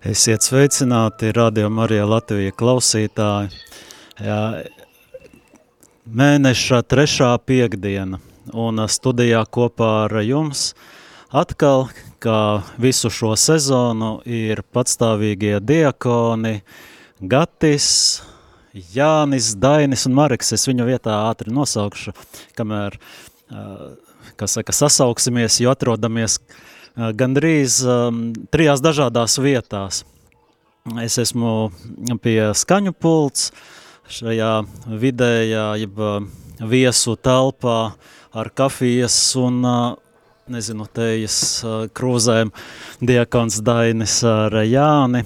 Esiet sveicināti, Radio Marija Latvija klausītāji. Jā, mēneša trešā piekdiena un studijā kopā ar jums atkal, kā visu šo sezonu, ir patstāvīgie diakoni Gatis, Jānis, Dainis un Mareks. Es viņu vietā ātri nosaukšu, kamēr, kas saka, sasauksimies, jo atrodamies uh, gandrīz um, trijās dažādās vietās. Es esmu pie skaņu pults, šajā vidējā, jeb viesu telpā ar kafijas un, nezinu, tejas krūzēm diakons Dainis ar Jāni,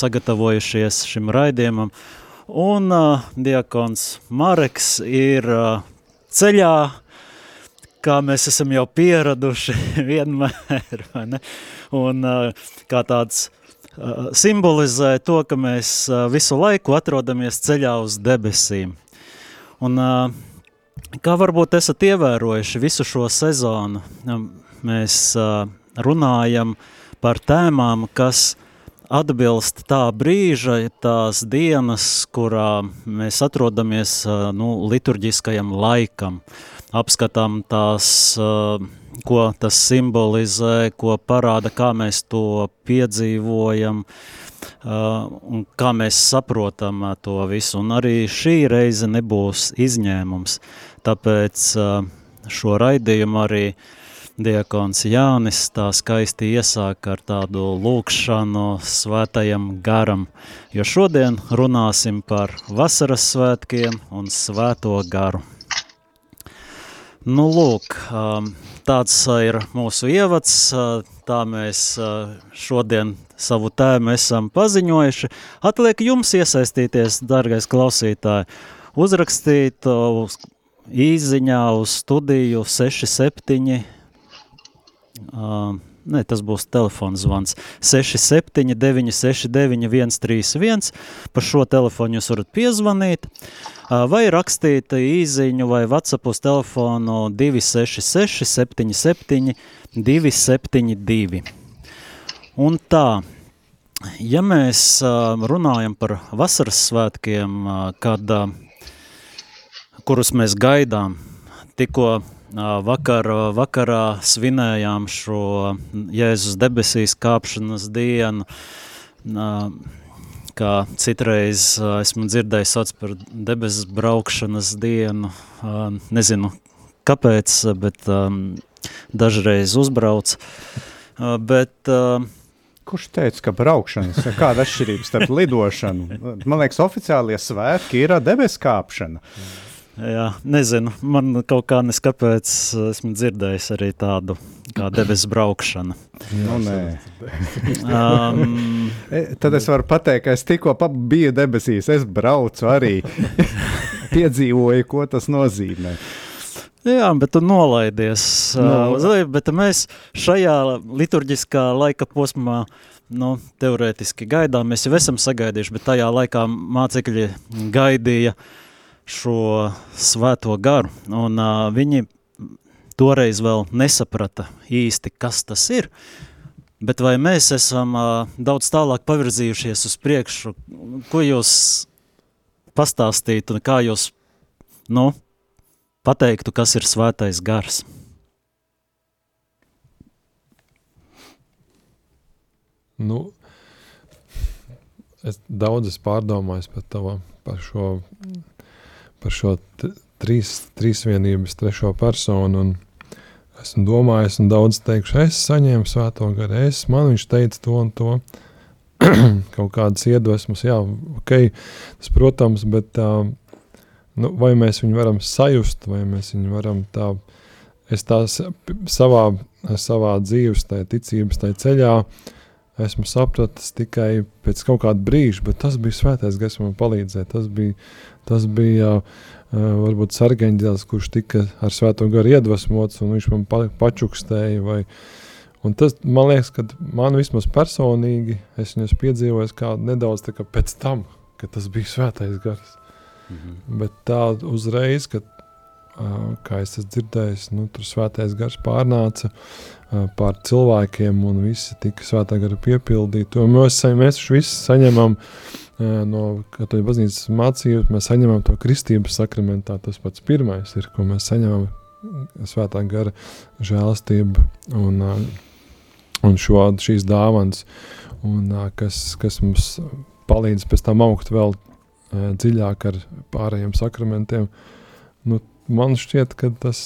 sagatavojušies šim raidījumam. Un diakons Mareks ir ceļā kā mēs esam jau pieraduši vienmēr, vai ne? Un kā tāds simbolizē to, ka mēs visu laiku atrodamies ceļā uz debesīm. Un kā varbūt esat ievērojuši visu šo sezonu, mēs runājam par tēmām, kas atbilst tā brīža, tās dienas, kurā mēs atrodamies nu, liturģiskajam laikam. Apskatām tās, eh, ko tas simbolizē, ko parāda, kā mēs to piedzīvojam eh, un kā mēs saprotam eh, to visu. Un arī šī reize nebūs izņēmums, tāpēc šo raidījumu arī Diekons Jānis tā skaisti iesāk ar tādu lūkšanu svētajam garam, jo šodien runāsim par vasaras svētkiem un svēto garu. Nu, lūk, tāds ir mūsu ievads, tā mēs šodien savu tēmu esam paziņojuši. Atliek jums iesaistīties, dargais klausītāji, uzrakstīt uz īziņā uz studiju 67, ne, tas būs telefons zvans, 67 969 131, pa šo telefonu jūs varat piezvanīt, vai rakstīt īziņu vai WhatsApp uz telefonu 266 77 272. Un tā, ja mēs runājam par vasaras svētkiem, kad, kurus mēs gaidām, tikko vakar, vakarā svinējām šo Jēzus debesīs kāpšanas dienu, kā citreiz esmu dzirdējis sauc par debesu braukšanas dienu, nezinu kāpēc, bet dažreiz uzbrauc, bet Kurš teica, ka braukšanas, kāda atšķirība starp lidošanu? Man liekas, oficiālie svētki ir debesu kāpšana. Jā, nezinu, man kaut kā neskapēc esmu dzirdējis arī tādu kā debesu braukšana. Nu, um, Tad es varu pateikt, ka es tikko biju debesīs, es braucu arī, piedzīvoju, ko tas nozīmē. Jā, bet tu nolaidies no. uh, uz leju, bet mēs šajā liturģiskā laika posmā nu, teorētiski gaidām, mēs jau esam sagaidījuši, bet tajā laikā mācekļi gaidīja uh, šo svēto garu, un uh, viņi toreiz vēl nesaprata īsti, kas tas ir, bet vai mēs esam uh, daudz tālāk pavirzījušies uz priekšu, ko jūs pastāstītu, kā jūs, nu, pateiktu, kas ir svētais gars? Nu, es daudz es pārdomājis par, tava, par šo par šo trīs, trīsvienības trešo personu. Un esmu domājis, un daudz teikšu, es saņēmu svēto garu, es man viņš teica to un to. kaut kādas iedvesmas, jā, ok, tas, protams, bet uh, nu, vai mēs viņu varam sajust, vai mēs viņu varam tā, es tā savā, savā dzīves, tajā ticības, tajā ceļā, esmu sapratis tikai pēc kaut kāda brīža, bet tas bija svētais, kas man palīdzēja, tas bija Tas bija uh, varbūt sargeņģēlis, kurš tika ar svēto garu iedvesmots, un viņš man pa, pačukstēja. Vai, un tas, man liekas, ka man vismaz personīgi, es viņus piedzīvoju kā nedaudz tā kā pēc tam, kad tas bija svētais gars. Mhm. Bet tā uzreiz, kad kā es esmu dzirdējis, nu, tur svētais gars pārnāca pār cilvēkiem, un visi tika svētā gara piepildīti. Mēs, mēs visi saņemam no katoļu baznīcas mācības, mēs saņemam to kristības sakramentā. Tas pats pirmais ir, ko mēs saņemam svētā gara žēlastību un, un šo, šīs dāvanas, un, kas, kas mums palīdz pēc tam augt vēl dziļāk ar pārējiem sakramentiem. Nu, man šķiet, ka tas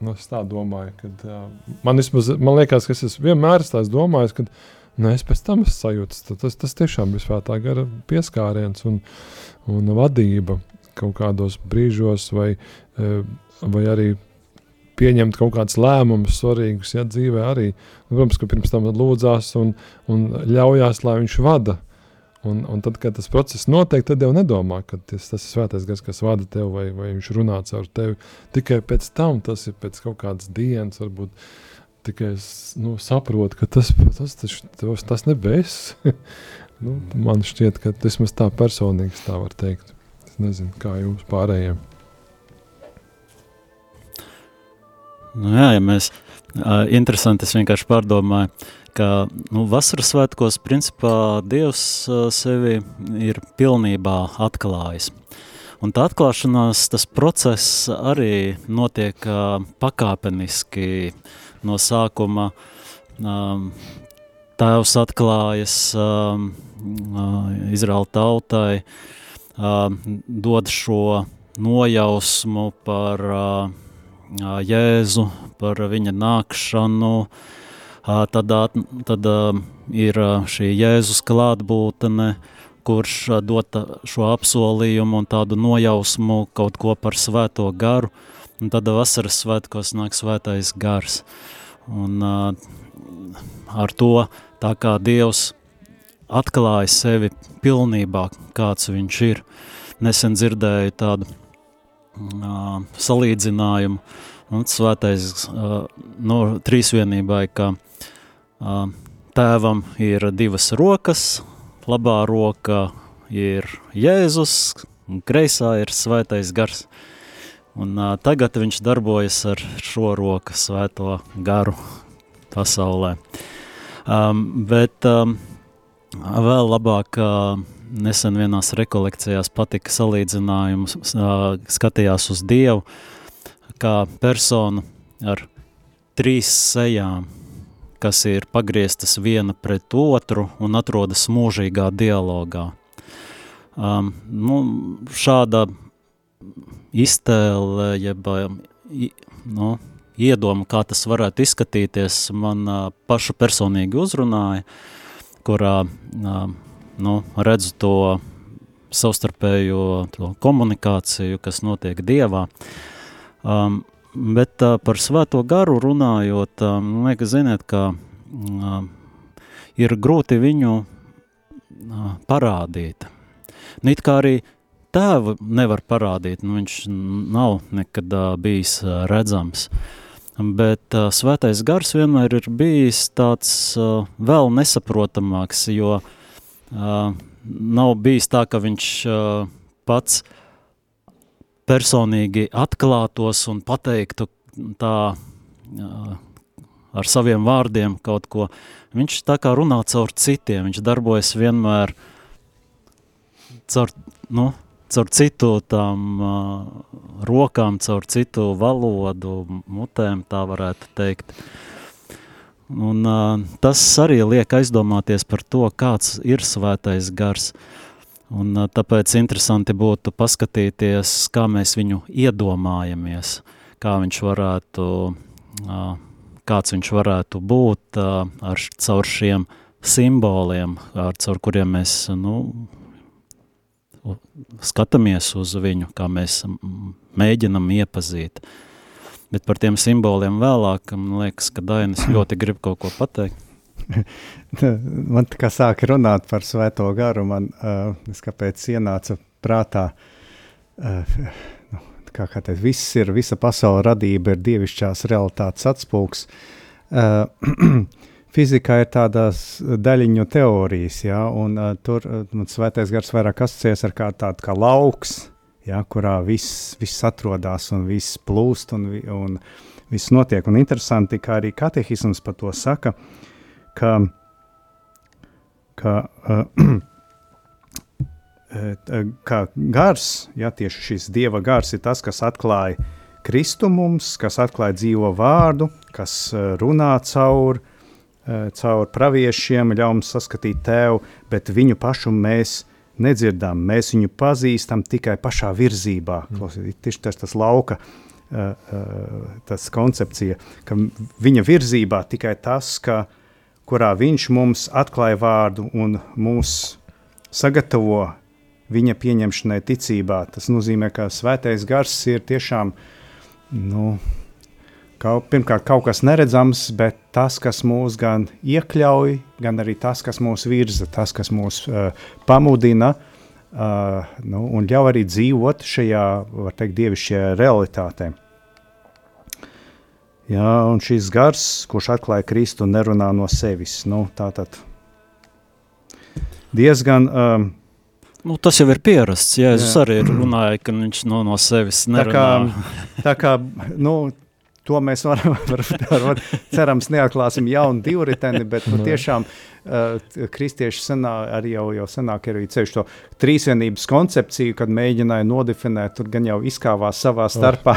nu, es tā domāju. Kad, uh, man, vismaz, man liekas, ka es vienmēr esmu domājis, ka nu, es pēc tam sajūtis. Tas, tas tiešām bija svētā gara pieskāriens un, un vadība kaut kādos brīžos, vai, vai arī pieņemt kaut kādus lēmumus svarīgus ja, dzīvē. Arī, protams, ka pirms tam lūdzās un, un ļaujās, lai viņš vada Un, un tad, kad tas process notiek, tad jau nedomā, ka tas, tas ir svētais gars, kas vada tevi vai, vai viņš runā caur tevi. Tikai pēc tam, tas ir pēc kaut kādas dienas, varbūt tikai nu, saprotu, ka tas, tas, tas, tas, tas nebēs. nu, man šķiet, ka tas maz tā personīgi tā var teikt. Es nezinu, kā jums pārējiem. Nu jā, ja mēs, uh, interesanti, es vienkārši pārdomāju, ka nu, vasaras svētkos principā Dievs sevi ir pilnībā atklājis. Un tā atklāšanās, tas process arī notiek pakāpeniski no sākuma. Um, tēvs atklājas Izraēla tautai, dod šo nojausmu par Jēzu, par viņa nākšanu, uh, Tad, tad ir šī Jēzus klātbūtne, kurš dod šo apsolījumu un tādu nojausmu kaut ko par svēto garu, un tad vasaras svētkos nāk svētais gars. Un ar to tā kā Dievs atklāja sevi pilnībā, kāds viņš ir. Nesen dzirdēju tādu uh, salīdzinājumu, un svētais uh, no trīsvienībai, ka Tēvam ir divas rokas, labā roka ir Jēzus, un kreisā ir svētais gars. Un, uh, tagad viņš darbojas ar šo roku svēto garu pasaulē. Um, bet um, vēl labāk uh, nesen vienās rekolekcijās patika salīdzinājums, uh, skatījās uz Dievu kā personu ar trīs sejām kas ir pagrieztas viena pret otru un atrodas mūžīgā dialogā. Um, nu, šāda iztēle, jeb nu, iedoma, kā tas varētu izskatīties, man uh, pašu personīgi uzrunāja, kurā uh, nu, redzu to savstarpējo to komunikāciju, kas notiek Dievā. Um, Bet uh, par svēto garu runājot, uh, man liekas, ziniet, ka uh, ir grūti viņu uh, parādīt. Nīt kā arī tēvu nevar parādīt, nu viņš nav nekad uh, bijis uh, redzams. Bet uh, svētais gars vienmēr ir bijis tāds uh, vēl nesaprotamāks, jo uh, nav bijis tā, ka viņš uh, pats uh, personīgi atklātos un pateiktu tā ar saviem vārdiem kaut ko. Viņš tā kā runā caur citiem, viņš darbojas vienmēr caur, nu, caur citu tām rokām, caur citu valodu, mutēm, tā varētu teikt. Un uh, tas arī liek aizdomāties par to, kāds ir svētais gars. Uh, Un, tāpēc interesanti būtu paskatīties, kā mēs viņu iedomājamies, kā viņš varētu, kāds viņš varētu būt ar caur šiem simboliem, ar caur kuriem mēs nu, skatāmies uz viņu, kā mēs mēģinam iepazīt. Bet par tiem simboliem vēlāk, man liekas, ka Dainis ļoti grib kaut ko pateikt. man tā kā sāka runāt par svēto garu, man uh, kāpēc ienāca prātā, uh, nu, kā, kā teikt, viss ir, visa pasaule radība ir dievišķās realitātes atspūgs. Uh, fizikā ir tādas daļiņu teorijas, ja, un uh, tur uh, svētais gars vairāk asociēs ar kā tādu kā lauks, ja, kurā viss, viss atrodas un viss plūst un, un viss notiek. Un interesanti, kā arī katehisms par to saka, ka, ka, uh, ka gars, ja tieši šis dieva gars ir tas, kas atklāja Kristu mums, kas atklāja dzīvo vārdu, kas runā caur, caur praviešiem, ļauj mums saskatīt tevu, bet viņu pašu mēs nedzirdam, mēs viņu pazīstam tikai pašā virzībā. Mm. Tieši tas, tas lauka tas koncepcija, ka viņa virzībā tikai tas, ka, kurā viņš mums atklāja vārdu un mūs sagatavo viņa pieņemšanai ticībā. Tas nozīmē, ka svētais gars ir tiešām nu, Kaut, pirmkārt, kaut kas neredzams, bet tas, kas mūs gan iekļauj, gan arī tas, kas mūs virza, tas, kas mūs uh, pamudina uh, nu, un ļauj arī dzīvot šajā, var teikt, dievišķajā realitātē. Jā, un šis gars, kurš atklāja Kristu, nerunā no sevis. Nu, tā tad diezgan. Um, Nu, tas jau ir pierasts. Jēzus jā. arī runāja, ka viņš no, no sevis nerunā. Tā kā, tā kā nu, to mēs varam, varbūt, varbūt cerams, neatklāsim jaunu divriteni, bet nu, tiešām uh, kristieši senā, arī jau, jau senāk ir ceļš to trīsvienības koncepciju, kad mēģināja nodefinēt, tur gan jau izkāvās savā starpā,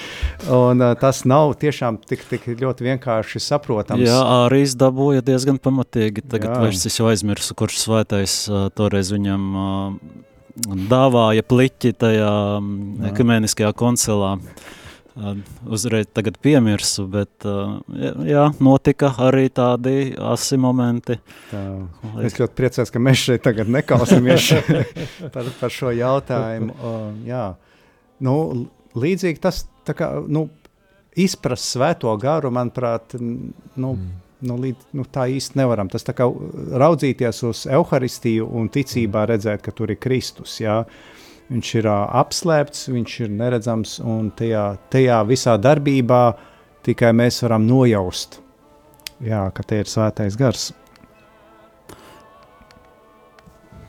un uh, tas nav tiešām tik, tik ļoti vienkārši saprotams. Jā, arī izdabūja diezgan pamatīgi, tagad Jā. vairs es jau aizmirsu, kurš svētais uh, toreiz viņam uh, dāvāja pliķi tajā um, ekumeniskajā koncilā. Uzreiz tagad piemirsu, bet jā, notika arī tādi asi momenti. Tā. Es ļoti priecājos, ka mēs šeit tagad nekausamies par, par šo jautājumu. Jā. Nu, līdzīgi tas, tā kā, nu, izprast svēto garu, manuprāt, nu, mm. nu, līdz, nu, tā īsti nevaram. Tas tā kā raudzīties uz evaharistiju un ticībā redzēt, ka tur ir Kristus, jā. Uh, viņš ir uh, apslēpts, viņš ir neredzams, un tajā, tajā visā darbībā tikai mēs varam nojaust, jā, ka te ir svētais gars.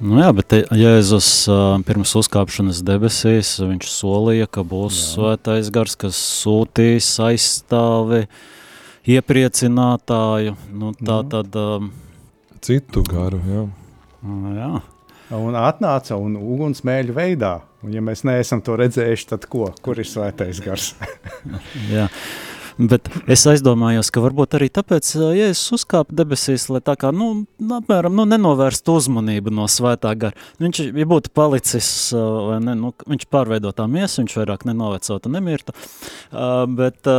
Nu jā, bet Jēzus uh, pirms uzkāpšanas debesīs, viņš solīja, ka būs jā. svētais gars, kas sūtīs aizstāvi, iepriecinātāju, nu tā jā. tad... Um, Citu garu, jā. Jā un atnāca un ugunsmēļu veidā. Un, ja mēs neesam to redzējuši, tad ko? Kur ir svētais gars? Jā. Bet es aizdomājos, ka varbūt arī tāpēc Jēzus uzkāpa debesīs, lai tā kā, nu, apmēram, nu, nenovērstu uzmanību no svētā gara. Viņš, ja būtu palicis, vai ne, nu, viņš pārveidotā miesa, viņš vairāk nenovecota, nemirta, bet,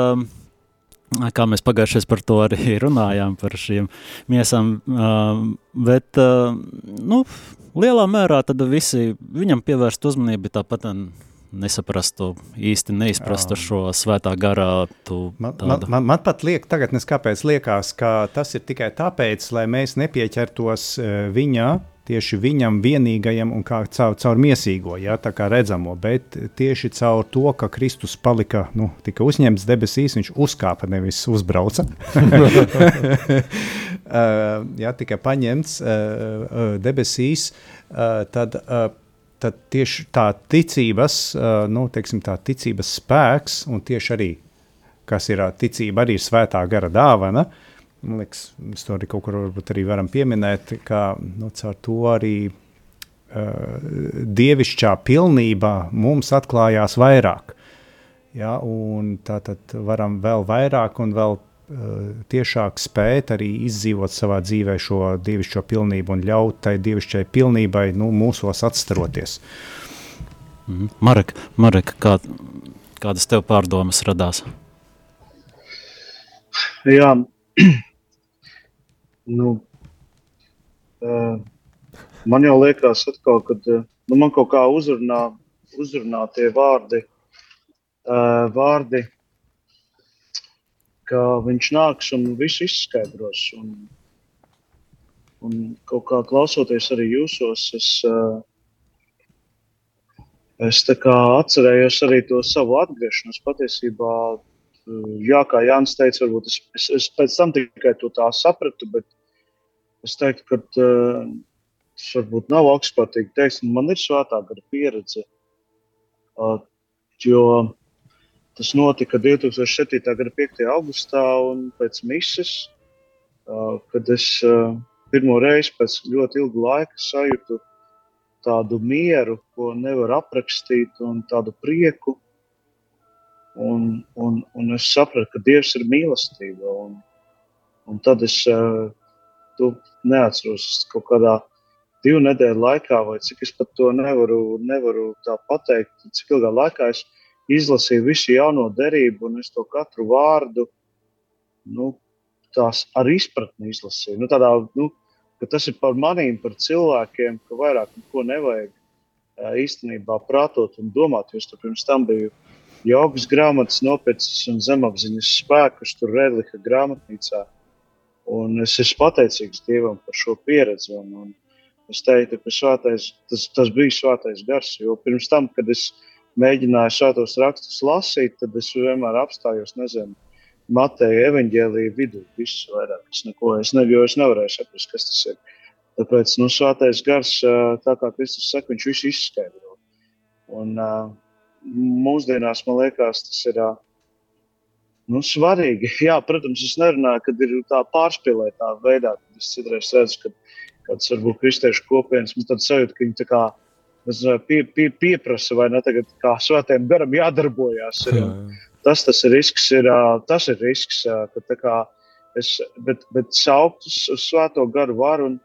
kā mēs pagājušies par to arī runājām, par šīm miesām, bet, nu, lielā mērā tad visi viņam pievērst uzmanību tāpat nesaprastu, īsti neizprastu šo svētā garā. Man, man, man, man pat liek, tagad neskāpēc liekas, ka tas ir tikai tāpēc, lai mēs nepieķertos viņa tieši viņam vienīgajam un kā caur, caur miesīgo, ja, tā kā redzamo, bet tieši caur to, ka Kristus palika, nu, tika uzņemts debesīs, viņš uzkāpa, nevis uzbrauca. uh, ja tika paņemts uh, debesīs, uh, tad, uh, tad tieši tā ticības, nu, teiksim, tā ticības spēks un tieši arī, kas ir ticība, arī svētā gara dāvana, uh, Man liekas, mēs to arī kaut kur arī varam pieminēt, ka nu, caur to arī uh, dievišķā pilnībā mums atklājās vairāk. Ja, un tā tad varam vēl vairāk un vēl uh, tiešāk spēt arī izdzīvot savā dzīvē šo dievišķo pilnību un ļaut tai dievišķai pilnībai nu, mūsos atstaroties. Mm. Marek, Marek kā, kādas tev pārdomas radās? Jā, Nu, uh, man jau liekas, atkal, kad uh, nu, man kaut kā uzrunā, uzrunā tie vārdi, uh, vārdi, ka viņš nāks un visu izskaidros. Un, un kaut kā klausoties arī jūsos, es, es atcerējos arī to savu atgriešanos patiesībā jā, kā Jānis teica, varbūt es, es, es pēc tam tikai to tā sapratu, bet es teiktu, ka tas varbūt nav augstprātīgi teikt, man ir svētā gara pieredze. jo tas notika 2007. gada 5. augustā un pēc mises, kad es pirmo reizi pēc ļoti ilga laika sajūtu tādu mieru, ko nevar aprakstīt, un tādu prieku. Un, un, un es sapratu, ka Dievs ir mīlestība. Un, un tad es to neatceros kaut kādā divu nedēļu laikā, vai cik es pat to nevaru, nevaru pateikt, cik ilgā laikā es izlasīju visu jauno derību, un es to katru vārdu nu, ar izpratni izlasīju. Nu, tādā, nu, tas ir par maniem, par cilvēkiem, ka vairāk neko nevajag īstenībā prātot un domāt. Jo es pirms tam biju jogas grāmatas nopircis un zemapziņas spēkus tur Redlika grāmatnīcā. Un es esmu pateicīgs Dievam par šo pieredzi. Un, un Es teiktu, ka šātais, tas, tas bija svētais gars. Jo pirms tam, kad es mēģināju šādos rakstus lasīt, tad es vienmēr apstājos, nezinu, Mateja evaņģēlīja vidū. Viss vairāk, es neko, es, ne, es nevarēju saprast, kas tas ir. Tāpēc nu, svētais gars, tā kā Kristus saka, viņš visu izskaidro. Un mūsdienās man liekas, tas ir nu, svarīgi. Jā, protams, es nerunāju, kad ir tā pārspīlētā veidā. Es citreiz redzu, ka kādas varbūt kristiešu kopienas, mums tāda sajūta, ka viņi tā kā pie, pie, pieprasa vai ne tagad kā svētiem garam jādarbojās. Ir, jā, jā. Tas, tas ir risks, ir, tas ir risks, ka kā, es, bet, bet saukt uz, uz svēto garu varu un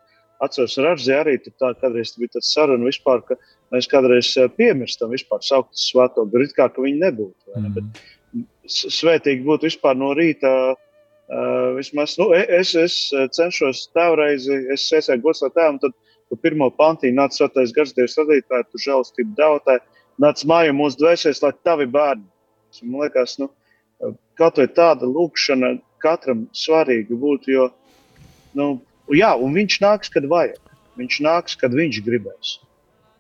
atceros Rāzī arī tā, kādreiz bija tāds saruna vispār, ka mēs kādreiz piemirstam vispār saukt uz svēto garu, it kā viņi nebūtu. Ne? Mm. Bet svētīgi būtu vispār no rīta uh, vismaz nu, e, es, es cenšos tēvreizi, es iesaiku gods no tēvam, tad tu pirmo pantī nāc svētais gars Dievs radītāji, tu žēlastību devotāji, nāc māju mūsu dvēsēs, lai tavi bērni. Man liekas, nu, kaut vai tāda lūkšana katram svarīga būtu, jo, nu, jā, un viņš nāks, kad vajag. Viņš nāks, kad viņš gribēs.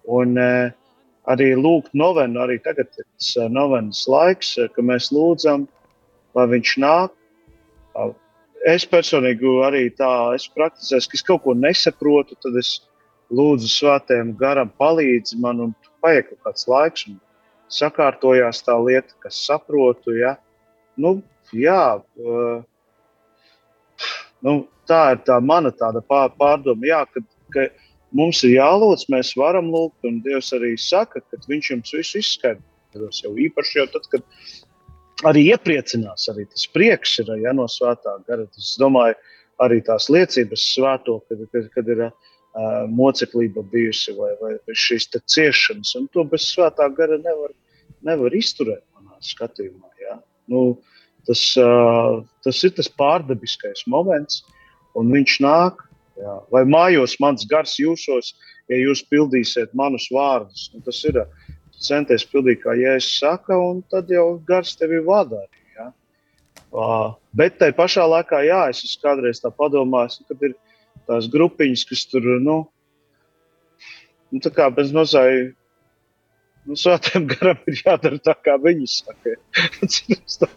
Un uh, arī lūgt novenu, arī tagad ir tas novenas laiks, ka mēs lūdzam, lai viņš nāk, Es personīgi arī tā esmu praktizējis, ka es kaut ko nesaprotu, tad es lūdzu svētiem garam palīdzi man, un paiet kaut kāds laiks, un sakārtojās tā lieta, kas saprotu. Ja? Nu, jā, uh, nu, tā ir tā mana tāda pār, pārdoma, jā, ka, ka mums ir jālūdz, mēs varam lūgt, un Dievs arī saka, ka Viņš jums visu izskaidros. Jau īpaši jau tad, kad arī iepriecinās. Arī tas prieks ir ja, no svētā gara. Es domāju, arī tās liecības svēto, kad, kad, kad ir uh, moceklība bijusi vai, vai šīs ciešanas, un to bez svētā gara nevar, nevar izturēt manā skatījumā. Ja. Nu, tas, uh, tas ir tas pārdabiskais moments, un viņš nāk. Jā. Vai mājos mans gars jūsos, ja jūs pildīsiet manus vārdus? Nu, tas ir centies pildīt, kā Jēzus saka, un tad jau gars tevi vada. Ja? Uh, bet tajā pašā laikā, jā, es esmu kādreiz tā padomājis, kad ir tās grupiņas, kas tur, nu, nu tā kā bez mazai, nu, svētiem garam ir jādara tā, kā viņi saka. tā,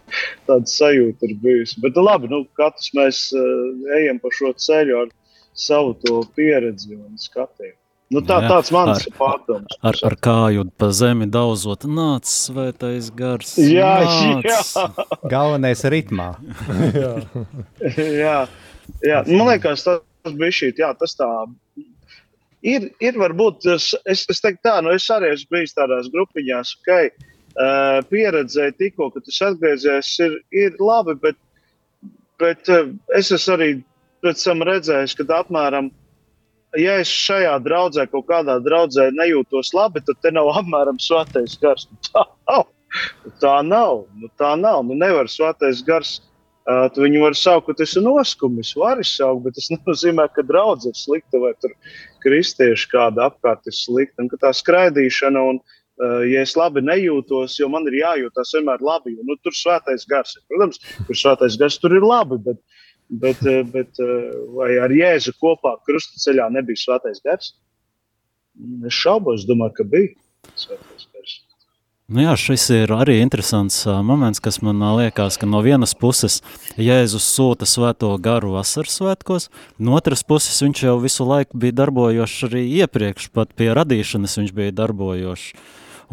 tāda sajūta ir bijusi. Bet nu, labi, nu, katrs mēs uh, ejam pa šo ceļu ar savu to pieredzi un skatījumu. Nu, tā, jā, tāds mans ar, pārdoms. Ar, ar kāju pa zemi daudzot, nāc svētais gars. Jā, nāc. jā. Galvenais ritmā. jā. jā, jā. Man liekas, tas bija šī, jā, tas tā. Ir, ir varbūt, es, es teiktu tā, nu es arī esmu bijis tādās grupiņās, ok, uh, pieredzēju tikko, ka tas atgriezies, ir, ir labi, bet, bet uh, es esmu arī pēc tam redzējis, ka apmēram ja es šajā draudzē kaut kādā draudzē nejūtos labi, tad te nav apmēram svētais gars. Nu, tā nav. Nu, tā nav. Nu, tā nav. Nu, nevar svētais gars. Uh, tu viņu vari saukt, ka tas ir noskumis, vari saukt, bet tas nenozīmē, ka draudzē ir slikta vai tur kristieši kāda apkārt ir slikta. Un ka tā skraidīšana un, uh, ja es labi nejūtos, jo man ir jājūtas vienmēr labi, jo nu, tur svētais gars ir. Protams, tur svētais gars tur ir labi, bet Bet, eh, bet eh, vai ar Jēzu kopā krustaceļā nebija svētais gars? Es šaubos, domāju, ka bija svētais gars. Nu jā, šis ir arī interesants uh, moments, kas man liekas, ka no vienas puses Jēzus sūta svēto garu vasaras svētkos, no otras puses viņš jau visu laiku bija darbojošs arī iepriekš, pat pie radīšanas viņš bija darbojošs.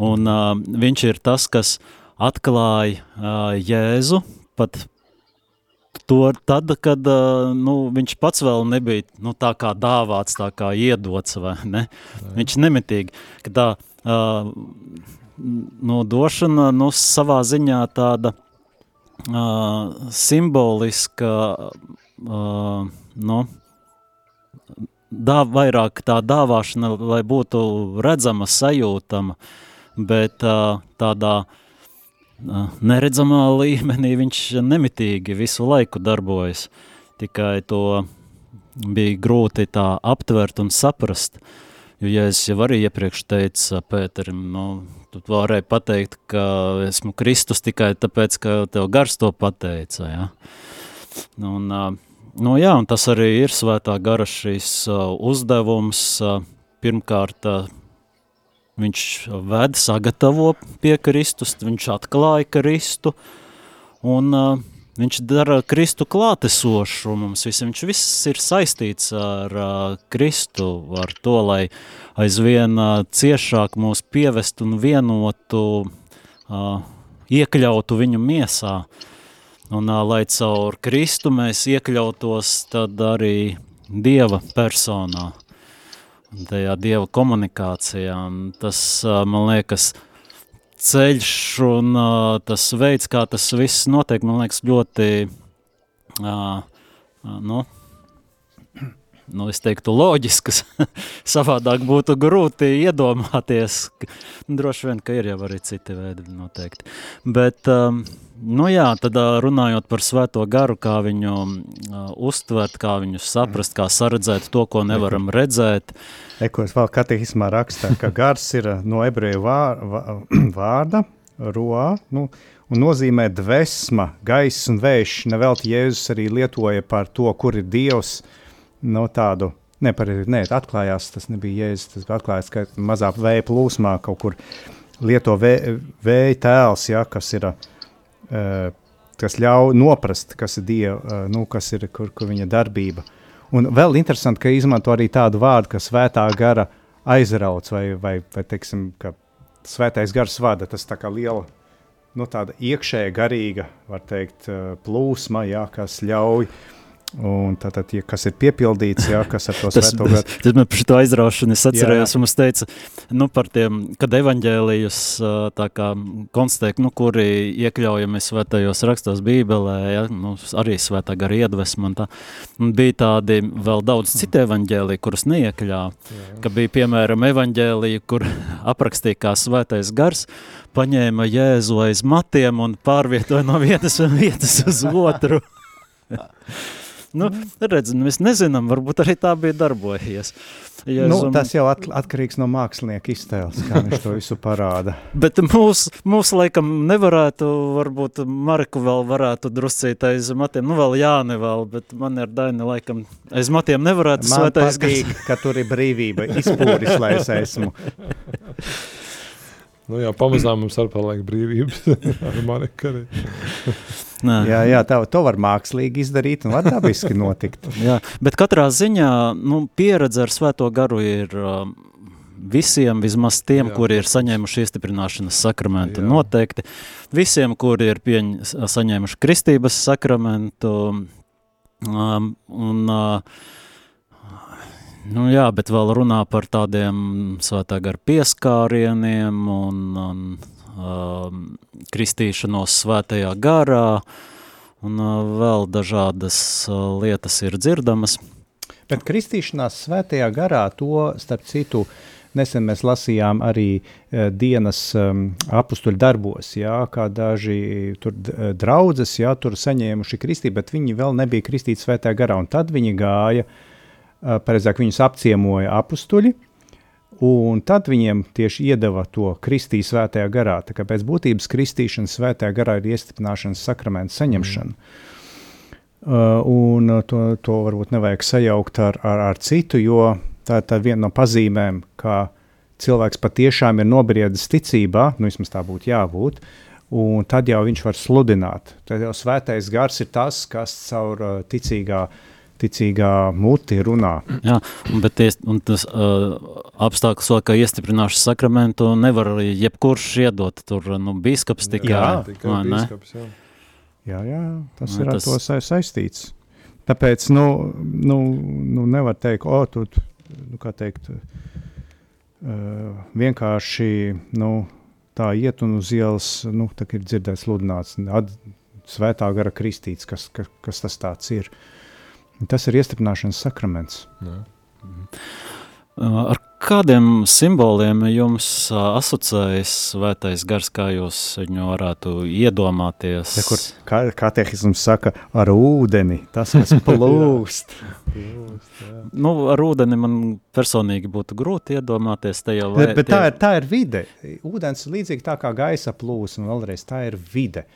Un uh, viņš ir tas, kas atklāja uh, Jēzu pat to tad, kad nu, viņš pats vēl nebija nu, tā kā dāvāts, tā kā iedots, vai ne? Jā. Viņš nemitīgi, ka tā uh, nu, došana nu, savā ziņā tāda uh, simboliska, uh, nu, dā, vairāk tā dāvāšana, lai būtu redzama, sajūtama, bet uh, tādā uh, neredzamā līmenī viņš nemitīgi visu laiku darbojas. Tikai to bija grūti tā aptvert un saprast. Jo, ja es jau arī iepriekš teicu Pēterim, nu, tu varēji pateikt, ka esmu Kristus tikai tāpēc, ka tev gars to pateica, ja? Un, Nu, jā, un tas arī ir svētā gara šīs uzdevums. Pirmkārt, viņš ved, sagatavo pie Kristus, viņš atklāja Kristu, un uh, viņš dara Kristu klātesošu mums visiem. Viņš viss ir saistīts ar uh, Kristu, ar to, lai aizvien uh, ciešāk mūs pievest un vienotu, uh, iekļautu viņu miesā. Uh, Un lai caur Kristu mēs iekļautos tad arī Dieva personā, tajā Dieva komunikācijā. Un tas, man liekas, ceļš un tas veids, kā tas viss notiek, man liekas, ļoti, nu, nu, es teiktu, loģiskas. Savādāk būtu grūti iedomāties. Droši vien, ka ir jau arī citi veidi noteikti. Bet, um, nu jā, tad runājot par svēto garu, kā viņu uh, uztvert, kā viņu saprast, kā saredzēt to, ko nevaram redzēt. Ekos vēl katehismā rakstā, ka gars ir no ebreju vārda, roā, nu, un nozīmē dvesma, gaiss un vējš. Nevelti Jēzus arī lietoja par to, kur ir Dievs, no tādu. Ne, par, ne, atklājās, tas nebija jēzus, tas bija atklājās, ka mazā vēja plūsmā kaut kur lieto vē, vēja tēls, ja, kas ir, kas ļauj noprast, kas ir Dieva, uh, nu, kas ir, kur, kur viņa darbība. Un vēl interesanti, ka izmanto arī tādu vārdu, ka svētā gara aizrauc vai, vai, vai teiksim, ka svētais gars vada, tas tā kā liela, nu tāda iekšēja garīga, var teikt, plūsma, jā, kas ļauj uh, Un tātad, ja kas ir piepildīts, jā, kas ar to svēto garu. Tad man par šo aizraušanu es atcerējos, un es teicu, nu par tiem, kad evaņģēlijus tā kā konstatēk, nu kuri iekļaujami svētajos rakstos bībelē, ja, nu arī svētā gara iedvesma un tā. Un bija tādi vēl daudz citu evaņģēliju, kurus neiekļāva, ka bija piemēram evaņģēlija, kur aprakstīja kā svētais gars, paņēma Jēzu aiz matiem un pārvietoja no vienas vietas uz otru. Nu, redz, mēs nezinām, varbūt arī tā bija darbojies. Ja nu. Tas jau at, atkarīgs no mākslinieka iztēles, kā viņš to visu parāda. Bet mūs, mūs laikam nevarētu, varbūt Mariku vēl varētu druscīt aiz matiem, nu vēl Jāni vēl, bet man ir Daini laikam aiz matiem nevarētu man svētais. Man patīk, ka tur ir brīvība, izpūris, lai es esmu. Nu jā, pamazām mums arī paliek brīvības ar Mariku arī. jā, jā tā, to var mākslīgi izdarīt un var dabiski notikt. jā, bet katrā ziņā nu, pieredze ar svēto garu ir uh, visiem, vismaz tiem, jā. kuri ir saņēmuši iestiprināšanas sakramentu, jā. noteikti. Visiem, kuri ir pieņ, saņēmuši kristības sakramentu. Um, un, uh, nu jā, bet vēl runā par tādiem svētā gara pieskārieniem un, un um, kristīšanos svētajā garā, un uh, vēl dažādas uh, lietas ir dzirdamas. Bet kristīšanās svētajā garā to, starp citu, nesen mēs lasījām arī uh, dienas um, apustuļu darbos, jā, kā daži tur draudzes, jā, tur saņēmuši kristību, bet viņi vēl nebija kristīti svētajā garā, un tad viņi gāja, uh, pareizāk viņus apciemoja apustuļi, uh, Un tad viņiem tieši iedeva to kristīt svētajā garā. Tā kā pēc būtības kristīšana svētajā garā ir iestiprināšanas sakramenta saņemšana. Mm. Uh, un to, to varbūt nevajag sajaukt ar, ar, ar citu, jo tā, ir viena no pazīmēm, ka cilvēks patiešām ir nobriedis ticībā, nu vismaz tā būtu jābūt, un tad jau viņš var sludināt. Tad jau svētais gars ir tas, kas caur uh, ticīgā ticīgā muti runā. Jā, bet ties, tas uh, apstākļus ka iestiprināšu sakramentu, nevar arī jebkurš iedot. Tur nu, bīskaps tikai, Jā, tikai bīskaps, jā. Jā, jā, tas Jā, ir ar tas- to sa- saistīts. Tāpēc, nu, nu, nu nevar teikt, o, tu, nu, kā teikt, uh, vienkārši, nu, tā iet un uz ielas, nu, tā kā ir dzirdēts sludināts, ad, svētā gara kristīts, kas, kas, kas tas tāds ir. Tas ir iestiprināšanas sakraments. jā. Uh, Ar kādiem simboliem jums uh, asociējas svētais gars, kā jūs viņu varētu iedomāties? Te, kur kā, katehisms saka, ar ūdeni, tas, kas plūst. Plūst. Nu, ar ūdeni man personīgi būtu grūti iedomāties. Jau Bet, bet tā, ir, tā ir vide. Ūdens ir līdzīgi tā kā gaisa plūsma, un vēlreiz tā ir vide,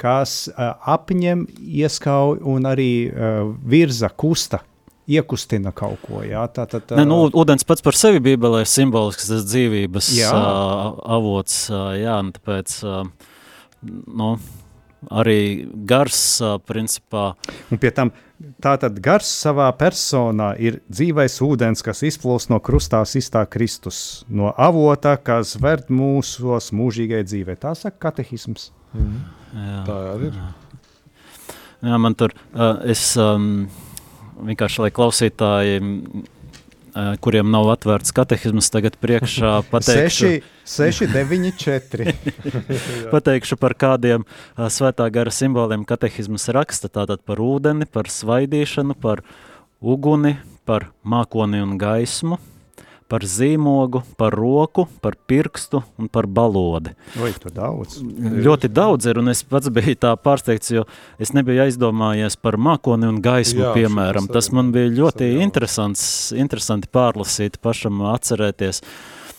kas uh, apņem, ieskauj un arī uh, virza, kusta, iekustina kaut ko. Jā, tā, tā, tā, Ne, nu, ūdens pats par sevi Bībelē ir simbolisks, tas dzīvības Jā. uh, avots. Uh, jā, tāpēc uh, nu, arī gars, uh, principā, Un pie tam tātad gars savā personā ir dzīvais ūdens, kas izplūst no krustā iztā Kristus, no avota, kas verd mūsos mūžīgai dzīvei. Tā saka katehisms. Mhm. jā, Tā arī ir. jā, man tur, uh, es um, vienkārši, lai klausītāji, kuriem nav atvērts katehisms, tagad priekšā pateikšu. 6, 6, 9, 4. Pateikšu par kādiem uh, svētā gara simboliem katehismas raksta. Tātad par ūdeni, par svaidīšanu, par uguni, par mākoni un gaismu, par zīmogu, par roku, par pirkstu un par balodi. Oi, tur daudz. Ļoti daudz ir, un es pats biju tā pārsteigts, jo es nebiju aizdomājies par mākoni un gaismu, Jā, piemēram. Tas man bija ļoti interesants, interesanti pārlasīt, pašam atcerēties.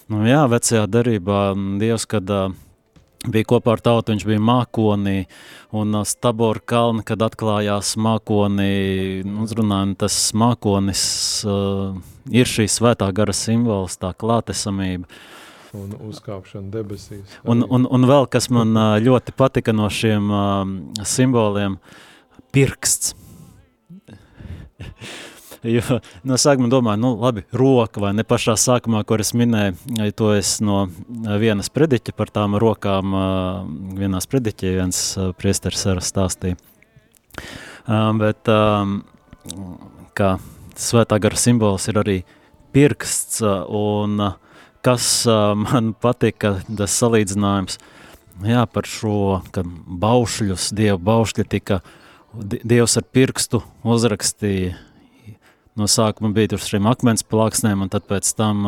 Nu, jā, vecajā darībā m, Dievs, kad uh, bija kopā ar tautu, viņš bija mākonī, un uh, Stabora kalna, kad atklājās mākonī, nu, runājam, tas mākonis uh, ir šī svētā gara simbols, tā klātesamība. Un uzkāpšana debesīs. Un, arī. un, un vēl kas man ļoti patika no šiem um, simboliem - pirksts. Jo no sākuma domāju, nu, labi, roka vai ne pašā sākumā, kur es minēju, to es no vienas prediķa par tām rokām, ā, vienā prediķī viens priesteris arī stāstīja. Bet kā svētā gara simbols ir arī pirksts ā, un ā, kas ā, man patika, tas salīdzinājums, jā, par šo, ka baušļus, dievu baušļi tika, di- dievs ar pirkstu uzrakstīja, no sākuma bija tur šiem akmens plāksnēm, un tad pēc tam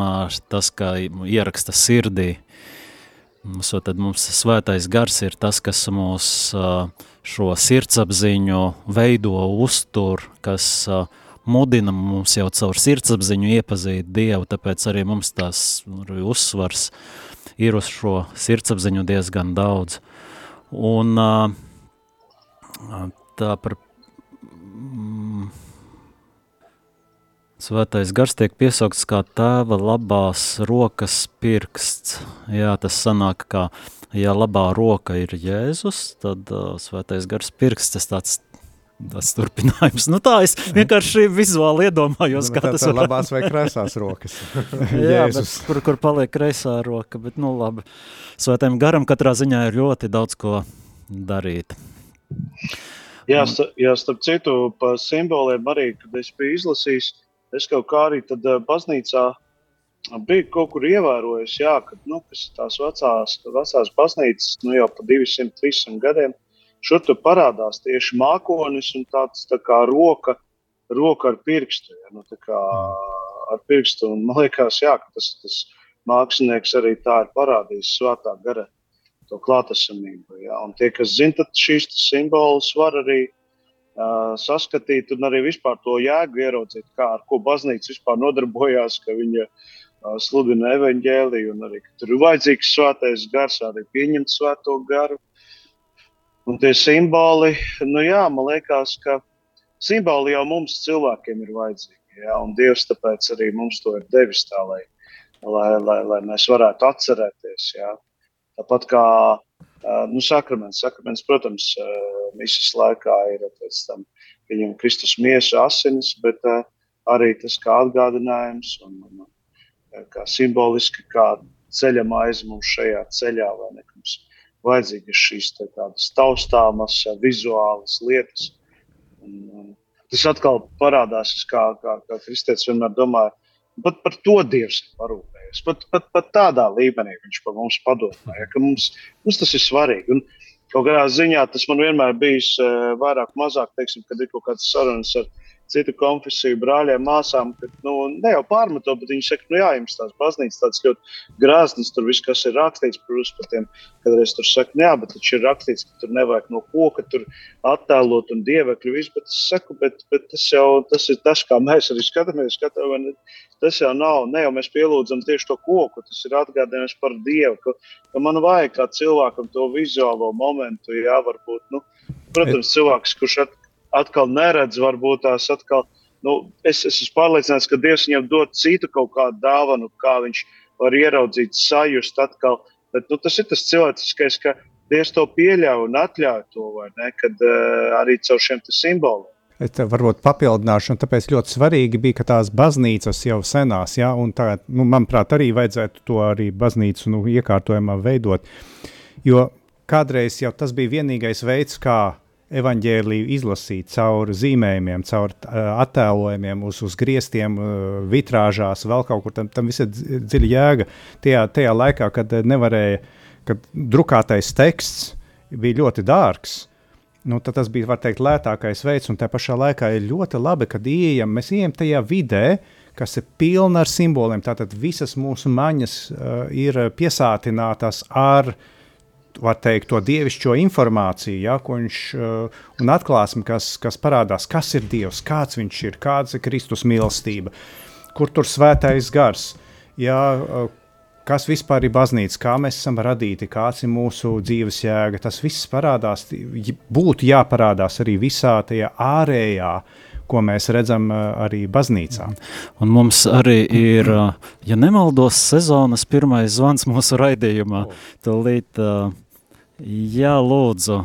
tas, kā ieraksta sirdī, Mums, tad mums svētais gars ir tas, kas mūs šo sirdsapziņu veido, uztur, kas ā, mudina mums jau caur sirdsapziņu iepazīt Dievu, tāpēc arī mums tās arī uzsvars ir uz šo sirdsapziņu diezgan daudz. Un tā par mm, Svētais gars tiek piesaukts kā tēva labās rokas pirksts. Jā, tas sanāk, ka, ja labā roka ir Jēzus, tad uh, svētais gars pirksts, tas tāds, tāds turpinājums. Nu tā es vienkārši vizuāli iedomājos, kā tā, tas tā varētu labās vai kreisās rokas. Jā, bet Jēzus. kur, kur paliek kreisā roka, bet nu labi. Svētajam garam katrā ziņā ir ļoti daudz ko darīt. Jā, sta, jā, starp citu, par simboliem arī, kad es biju izlasījis, es kaut kā arī tad uh, baznīcā biju kaut kur ievērojis, jā, ka nu, kas ir tās vecās, vecās baznīcas, nu jau pa 200, 300 gadiem, šur tur parādās tieši mākonis un tāds tā kā roka, roka ar pirkstu, jā, nu kā ar pirkstu, un man liekas, jā, tas, tas mākslinieks arī tā ir parādījis svētā gara to klātesamību, jā, un tie, kas zina, šīs simbolus var arī uh, saskatīt un arī vispār to jēgu ieraudzīt, kā ar ko baznīca vispār nodarbojās, ka viņa uh, sludina evaņģēliju un arī, ka tur ir vajadzīgs svētais gars, arī pieņemt svēto garu. Un tie simboli, nu jā, man liekas, ka simboli jau mums cilvēkiem ir vajadzīgi, jā, un Dievs tāpēc arī mums to ir devis tā, lai, lai, lai, lai mēs varētu atcerēties, jā. Tāpat kā nu, sakraments. Sakraments, protams, misijas laikā ir pēc tam viņam Kristus miesa asinis, bet arī tas kā atgādinājums un, un kā simboliski, kā ceļa maize mums šajā ceļā, vai ne, mums vajadzīgas šīs tādas taustāmas, vizuālas lietas. Un, un tas atkal parādās, kā, kā, kā kristietis vienmēr domāja, pat par to Dievs ir parūpējies. Pat, pat, pat tādā līmenī viņš par mums padomāja, ka mums, mums tas ir svarīgi. Un, kaut kādā ziņā tas man vienmēr bijis vairāk, mazāk, teiksim, kad ir kaut kādas sarunas ar viņu citu konfesiju brāļiem, māsām, ka nu, ne jau pārmetot, bet viņi saka, nu jā, jums tās baznīcas tāds ļoti grāznis, tur viss, kas ir rakstīts, protams, par tiem, kad es tur saku, nu jā, bet taču ir rakstīts, ka tur nevajag no koka tur attēlot un dievekļu visu, bet es saku, bet, bet tas jau, tas ir tas, kā mēs arī skatāmies, skatāmies, tas jau nav, ne jau mēs pielūdzam tieši to koku, tas ir atgādinājums par Dievu, ka, ka man vajag kā cilvēkam to vizuālo momentu, jā, varbūt, nu, protams, cilvēks, kurš at, atkal neredz, varbūt tās atkal. Nu, es, es esmu pārliecināts, ka Dievs viņam dod citu kaut kādu dāvanu, kā viņš var ieraudzīt, sajust atkal. Bet nu, tas ir tas cilvēciskais, ka Dievs to pieļauj un atļauj to, ne, kad uh, arī caur šiem simboliem. Es varbūt papildināšu, un tāpēc ļoti svarīgi bija, ka tās baznīcas jau senās, ja, un tā, nu, manuprāt, arī vajadzētu to arī baznīcu nu, iekārtojumā veidot, jo kādreiz jau tas bija vienīgais veids, kā evaņģēlīju izlasīt caur zīmējumiem, caur attēlojumiem, uz, uz griestiem, vitrāžās, vēl kaut kur tam, tam visam ir dziļa jēga. Tajā, tajā laikā, kad nevarēja, kad drukātais teksts bija ļoti dārgs. Nu, tas bija teikt, lētākais veids, un tā pašā laikā ir ļoti labi, kad ieejam, mēs ejam tajā vidē, kas ir pilna ar simboliem. Tātad visas mūsu maņas uh, ir piesātinātas ar uh, var teikt, to dievišķo informāciju, ja, viņš, uh, un atklāsmi, kas, kas parādās, kas ir Dievs, kāds viņš ir, kāds ir Kristus mīlestība, kur tur svētais gars, ja, uh, kas vispār ir baznīca, kā mēs esam radīti, kāds ir mūsu dzīves jēga. Tas viss parādās, būtu jāparādās arī visā tajā ārējā, ko mēs redzam arī baznīcā. Un mums arī ir, ja nemaldos, sezonas pirmais zvans mūsu raidījumā. Tūlīt uh, Jā, lūdzu.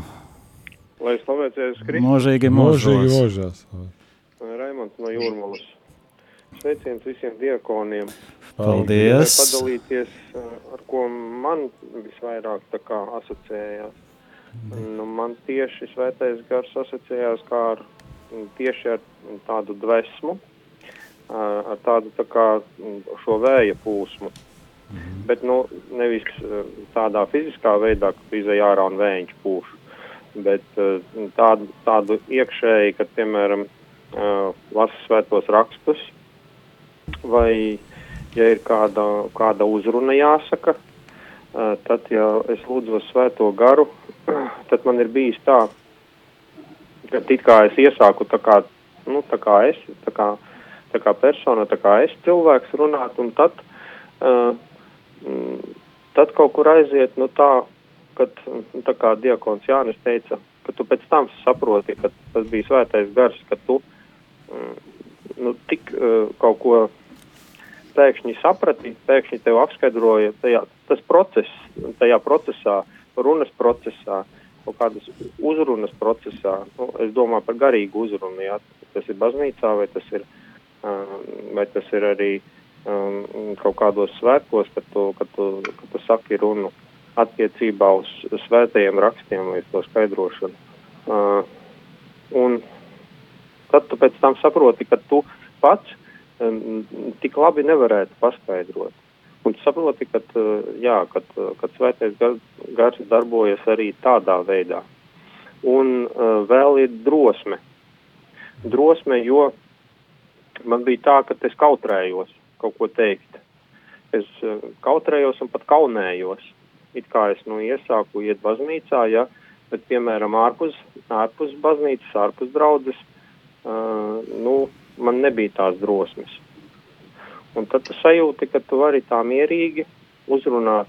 Lai slavēts Jēzus Kristus. Mūžīgi mūžos. Mūžīgi mūžos. Raimonds no Jūrmalas. Sveiciens visiem diakoniem. Paldies. Padalīties, ar ko man visvairāk tā kā asociējās. Nu, man tieši svētais gars asociējās kā ar tieši ar tādu dvesmu, ar tādu tā kā šo vēja pūsmu. Mhm. Bet nu, nevis eh, tādā fiziskā veidā, ka izēja ārā un vējiņš pūš, bet eh, tādu, tādu iekšēji, kad, piemēram, eh, lasa svētos rakstus, vai, ja ir kāda, kāda uzruna jāsaka, tad, ja es lūdzu svēto garu, tad man ir bijis tā, ka it kā es iesāku tā kā, nu, tā kā es, tā kā, tā kā persona, tā kā es cilvēks runāt, un tad uh, tad kaut kur aiziet nu, tā, kad, nu, tā kā diakons Jānis teica, ka tu pēc tam saproti, ka tas bija svētais gars, ka tu mm, nu, tik uh, kaut ko pēkšņi saprati, pēkšņi tev apskaidroja tajā, tas process, tajā procesā, runas procesā, kaut kādas uzrunas procesā. Nu, es domāju par garīgu uzrunu, jā, tas ir baznīcā vai tas ir, uh, vai tas ir arī um, kaut kādos svētkos, kad tu, kad tu, kad tu saki runu attiecībā uz svētajiem rakstiem vai to skaidrošanu. Uh, un tad tu pēc tam saproti, ka tu pats um, tik labi nevarētu paskaidrot. Un saproti, ka jā, kad, kad svētais gars, gars darbojas arī tādā veidā. Un uh, vēl ir drosme. Drosme, jo man bija tā, ka es kautrējos kaut ko teikt. Es uh, kautrējos un pat kaunējos. It kā es nu iesāku iet baznīcā, ja, bet, piemēram, ārpus, ārpus baznīcas, ārpus draudzes, uh, nu, man nebija tās drosmes. Un tad tu sajūti, ka tu vari tā mierīgi uzrunāt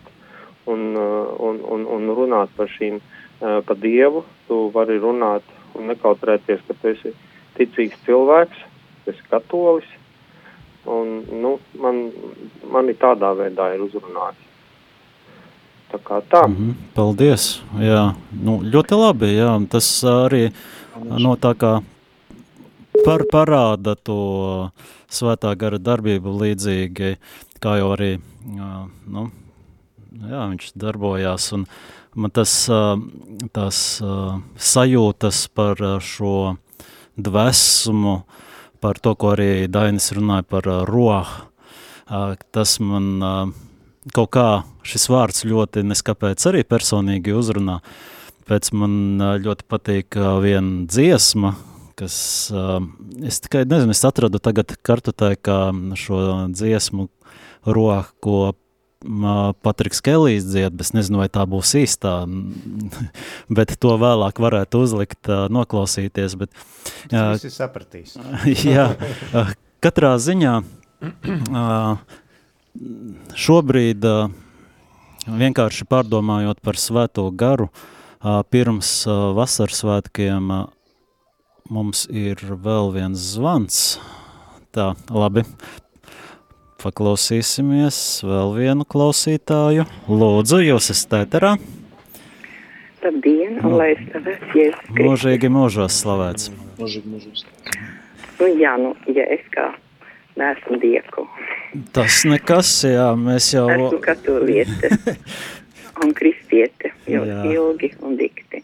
un, uh, un, un, un runāt par šīm, uh, par Dievu. Tu vari runāt un nekautrēties, ka tu esi ticīgs cilvēks, tu esi katolis, Un, nu, man, mani tādā veidā ir uzrunājis. Tā kā tā. Mm -hmm. Paldies. Jā, nu, ļoti labi. Jā. Tas arī no tā kā par, parāda to svētā gara darbību līdzīgi, kā jau arī, nu, jā, viņš darbojās, un man tas, tās sajūtas par šo dvesmu, par to, ko arī Dainis runāja par rohu, tas man kaut kā šis vārds ļoti neskapēc arī personīgi uzrunā. Pēc man ļoti patīk viena dziesma, kas, es tikai nezinu, es atradu tagad kartotē kā šo dziesmu roku, ko Patriks Kelijs dzied, bet es nezinu, vai tā būs īstā, bet to vēlāk varētu uzlikt, noklausīties. Bet, Tas visi sapratīs. jā, katrā ziņā šobrīd vienkārši pārdomājot par svēto garu, pirms vasaras svētkiem mums ir vēl viens zvans. Tā, labi, paklausīsimies vēl vienu klausītāju. Lūdzu, jūs esat ēterā. Labdien, un lai es slavēts Jēzus Kristus. Mūžīgi mūžos slavēts. Mūžīgi mūžos. Nu, jā, nu, ja es kā neesmu dieku. Tas nekas, jā, mēs jau... Esmu katoliete un kristiete jau Jā. ilgi un dikti.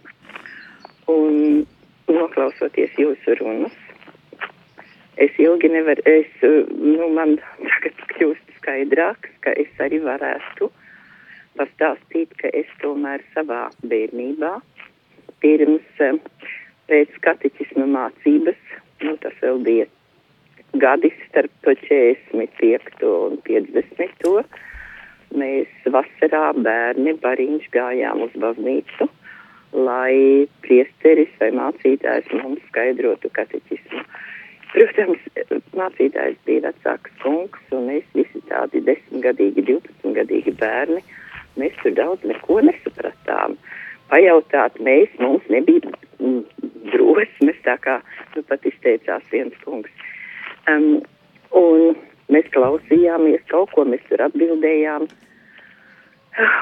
Un noklausoties jūsu runas, es ilgi nevaru, es, nu, man tagad kļūst skaidrāks, ka es arī varētu pastāstīt, ka es tomēr savā bērnībā pirms eh, pēc kateķisma mācības, nu, tas vēl bija gadi starp 45. un 50. Mēs vasarā bērni bariņš gājām uz baznīcu, lai priesteris vai mācītājs mums skaidrotu kateķismu. Protams, mācītājs bija vecāks kungs, un mēs visi tādi desmitgadīgi, divpadsmitgadīgi bērni, mēs tur daudz neko nesapratām. Pajautāt mēs, mums nebija drosmes, tā kā nu pat izteicās viens kungs. Um, un mēs klausījāmies kaut ko, mēs tur atbildējām.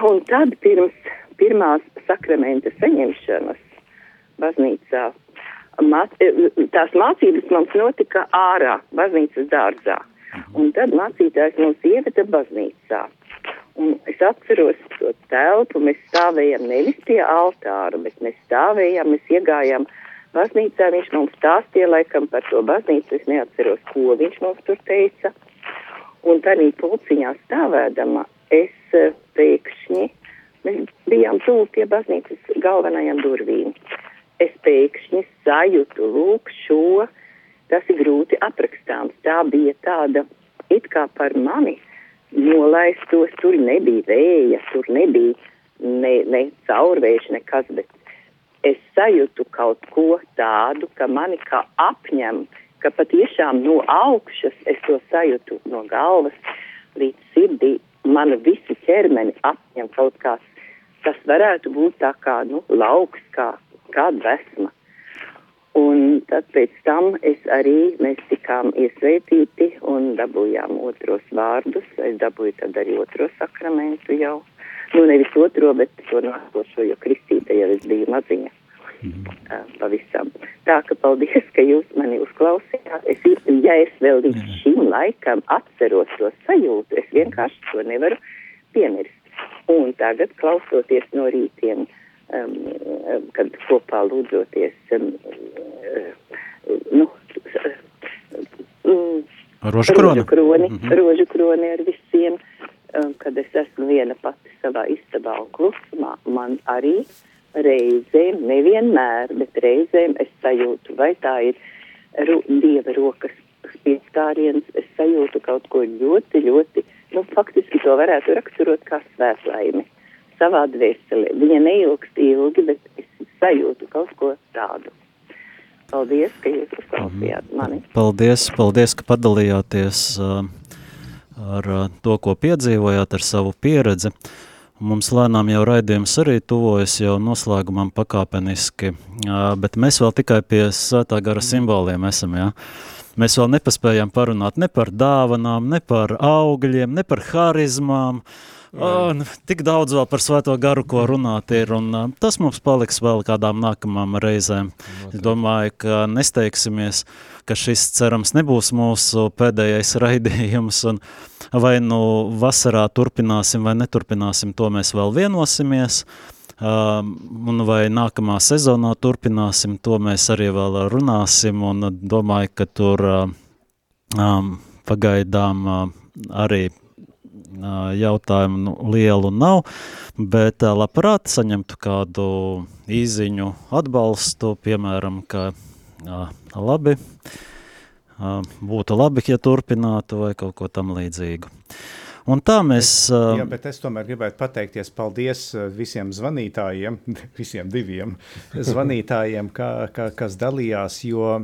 Un tad pirms pirmās sakramenta saņemšanas baznīcā, māt, tās mācības mums notika ārā, baznīcas dārzā. Un tad mācītājs mums ieveda baznīcā. Un es atceros to telpu, mēs stāvējām nevis pie altāra, bet mēs stāvējām, mēs iegājām baznīcā, viņš mums stāstīja laikam par to baznīcu, es neatceros, ko viņš mums tur teica. Un tādā pulciņā stāvēdama, es eh, pēkšņi, bijām tuvu pie baznīcas galvenajām durvīm. Es pēkšņi sajūtu, lūk, šo, tas ir grūti aprakstāms. Tā bija tāda, it kā par mani nolaistos, tur nebija vēja, tur nebija ne, ne caurvējš, nekas, bet es sajūtu kaut ko tādu, ka mani kā apņem, ka patiešām no augšas es to sajūtu no galvas līdz sirdī, mana visi ķermeni apņem kaut kāds, tas varētu būt tā kā, nu, lauks, kā, kā dvesma. Un tad pēc tam es arī, mēs tikām iesvētīti un dabūjām otros vārdus. Es dabūju tad arī otro sakramentu jau. Nu, nevis otro, bet to nākošo, jo kristīte jau es biju maziņa. Uh, pavisam. Tā ka paldies, ka jūs mani uzklausījāt. Es, ja es vēl līdz šim laikam atceros to sajūtu, es vienkārši to nevaru piemirst. Un tagad, klausoties no rītiem, um, um, kad kopā lūdzoties, um, uh, nu, um, Rožu kroni. kroni, mm -hmm. rožu kroni ar visiem, um, kad es esmu viena pati savā istabā un klusumā, man arī reizēm, nevienmēr, bet reizēm es sajūtu, vai tā ir ro dieva rokas spiedzkāriens, es sajūtu kaut ko ļoti, ļoti, nu, faktiski to varētu raksturot kā svētlaimi savā dvēselē. Viņa neilgst ilgi, bet es sajūtu kaut ko tādu. Paldies, ka jūs uzklausījāt mani. Paldies, paldies, ka padalījāties ar to, ko piedzīvojāt, ar savu pieredzi. Mums lēnām jau raidījums arī tuvojas jau noslēgumam pakāpeniski, bet mēs vēl tikai pie svētā gara simboliem esam, jā. Mēs vēl nepaspējām parunāt ne par dāvanām, ne par augļiem, ne par harizmām, Un, tik daudz vēl par svēto garu, ko runāt ir, un tas mums paliks vēl kādām nākamām reizēm. Es domāju, ka nesteigsimies, ka šis cerams nebūs mūsu pēdējais raidījums, un vai nu vasarā turpināsim vai neturpināsim, to mēs vēl vienosimies, un vai nākamā sezonā turpināsim, to mēs arī vēl runāsim, un domāju, ka tur uh, um, pagaidām uh, arī jautājumu nu, lielu nav, bet labprāt saņemtu kādu īziņu atbalstu, piemēram, ka labi, būtu labi, ja turpinātu vai kaut ko tam līdzīgu. Un tā mēs... Jā, bet es tomēr gribētu pateikties paldies visiem zvanītājiem, visiem diviem zvanītājiem, ka, ka, kas dalījās, jo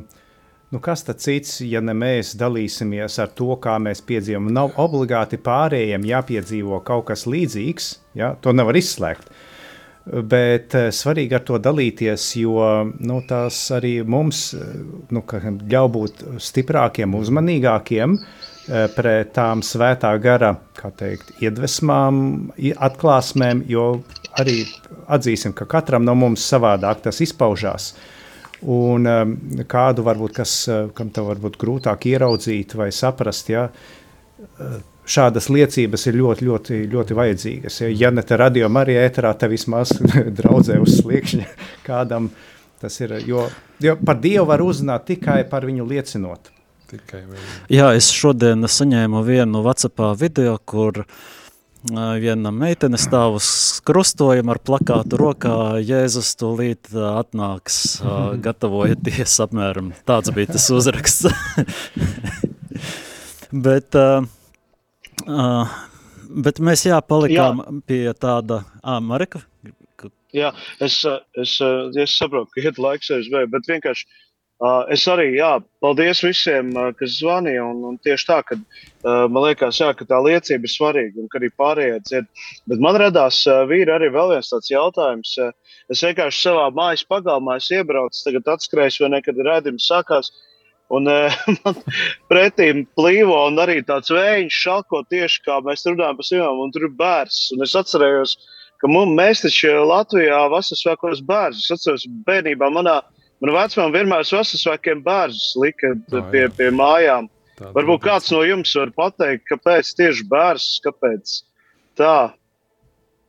Nu, kas tad cits, ja ne mēs dalīsimies ar to, kā mēs piedzīvojam? Nav obligāti pārējiem jāpiedzīvo kaut kas līdzīgs, ja? to nevar izslēgt. Bet svarīgi ar to dalīties, jo nu, tas arī mums nu, ļauj būt stiprākiem, uzmanīgākiem uh, pret tām svētā gara teikt, iedvesmām, atklāsmēm, jo arī atzīsim, ka katram no mums savādāk tas izpaužās. Un um, kādu varbūt, kas, uh, kam tev varbūt grūtāk ieraudzīt vai saprast, ja, šādas liecības ir ļoti, ļoti, ļoti vajadzīgas. Ja, ne te radio Marija ēterā, te vismaz draudzē uz sliekšņa kādam tas ir, jo, jo par Dievu var uzzināt tikai par viņu liecinot. Tikai vēl. Jā, es šodien saņēmu vienu WhatsAppā video, kur viena meitene stāv uz krustojuma ar plakātu rokā, Jēzus tūlīt atnāks, gatavojieties, apmēram tāds bija tas uzraksts. bet, bet mēs jā, palikām jā. pie tāda, ā, Marika? Jā, es, es, es saprotu, ka iet laiks aiz vēju, bet vienkārši Uh, es arī, jā, paldies visiem, uh, kas zvanīja. Un, un tieši tā, ka uh, man liekas, jā, ka tā liecība ir svarīga un ka arī pārējie dzied. Bet man radās uh, vīri arī vēl viens tāds jautājums. Uh, es vienkārši savā mājas pagalmā iebraucu, tagad atskrēju, vai nekad redzējums sākās. Un uh, man pretī plīvo un arī tāds vējš šalko tieši kā mēs runājam par sievām, un tur ir bērns. Un es atcerējos, ka mums, mēs taču Latvijā vasaras svētkos bērns. Es atceros bērnībā manā Man vecmāmiņa vienmēr uz Vasarasvētkiem bērnus lika oh, pie, pie mājām. Tā, Varbūt kāds no jums var pateikt, kāpēc tieši bērns, kāpēc tā.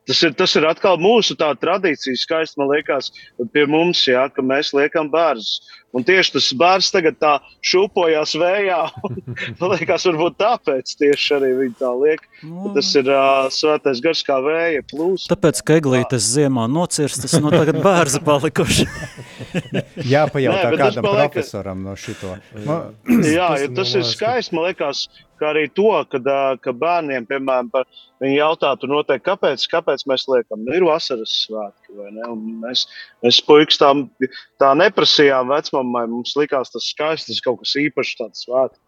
Tas ir, tas ir atkal mūsu tradīcija, skaisti man liekas, pie mums, jā, ka mēs liekam bērnus. Un tieši tas bērns tagad tā šūpojās vējā. Man liekas, varbūt tāpēc tieši arī viņi tā liek. No. Tas ir uh, svētais gars kā vēja plūs. Tāpēc, ka eglītes ziemā nocirstas, no tagad bērzi palikuši. Jāpajautā Nē, kādam paliek... profesoram no šito. Man, jā, tas, tas ir skaisti, man liekas, kā arī to, kad, ka bērniem, piemēram, par, viņi jautātu noteikti, kāpēc, kāpēc mēs liekam, nu, ir vasaras svētki, mēs, mēs puikas tā, tā neprasījām vecmāmai mums likās tas skaisti, tas kaut kas īpašs, tāds svēts.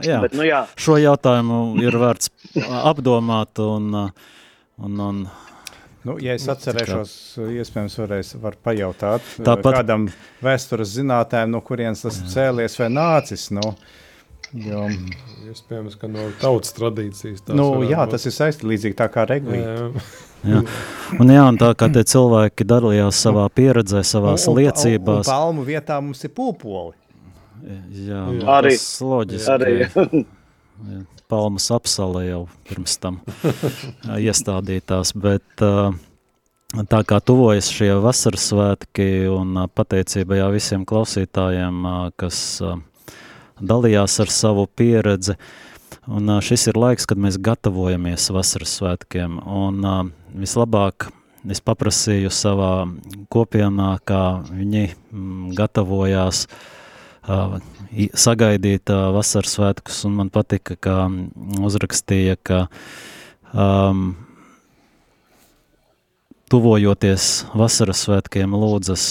Jā, Bet, nu, jā, šo jautājumu ir vērts apdomāt un, un, un Nu, ja es atcerēšos, iespējams, varēs var pajautāt Tāpat... kādam vēstures zinātājam, no kurienes tas cēlies vai nācis. Nu, jo... Iespējams, ka no tautas tradīcijas. Nu, jā, būt... tas ir saistīts līdzīgi tā kā reglīte. Ja. Un, jā, un tā kā tie cilvēki dalījās savā pieredzē. Un, un palmu vietā mums ir pūpoli. Jā, jā. arī loģiski. Arī. Jā, palmas apsale jau pirms tam iestādītās, bet tā kā tuvojas šie vasaras svētki un pateicība jā visiem klausītājiem, kas dalījās ar savu pieredzi, Un šis ir laiks, kad mēs gatavojamies vasaras svētkiem. Un vislabāk es paprasīju savā kopienā, kā viņi mm, gatavojās sagaidīt vasaras svētkus, un man patika, ka uzrakstīja, ka um, tuvojoties vasaras svētkiem lūdzas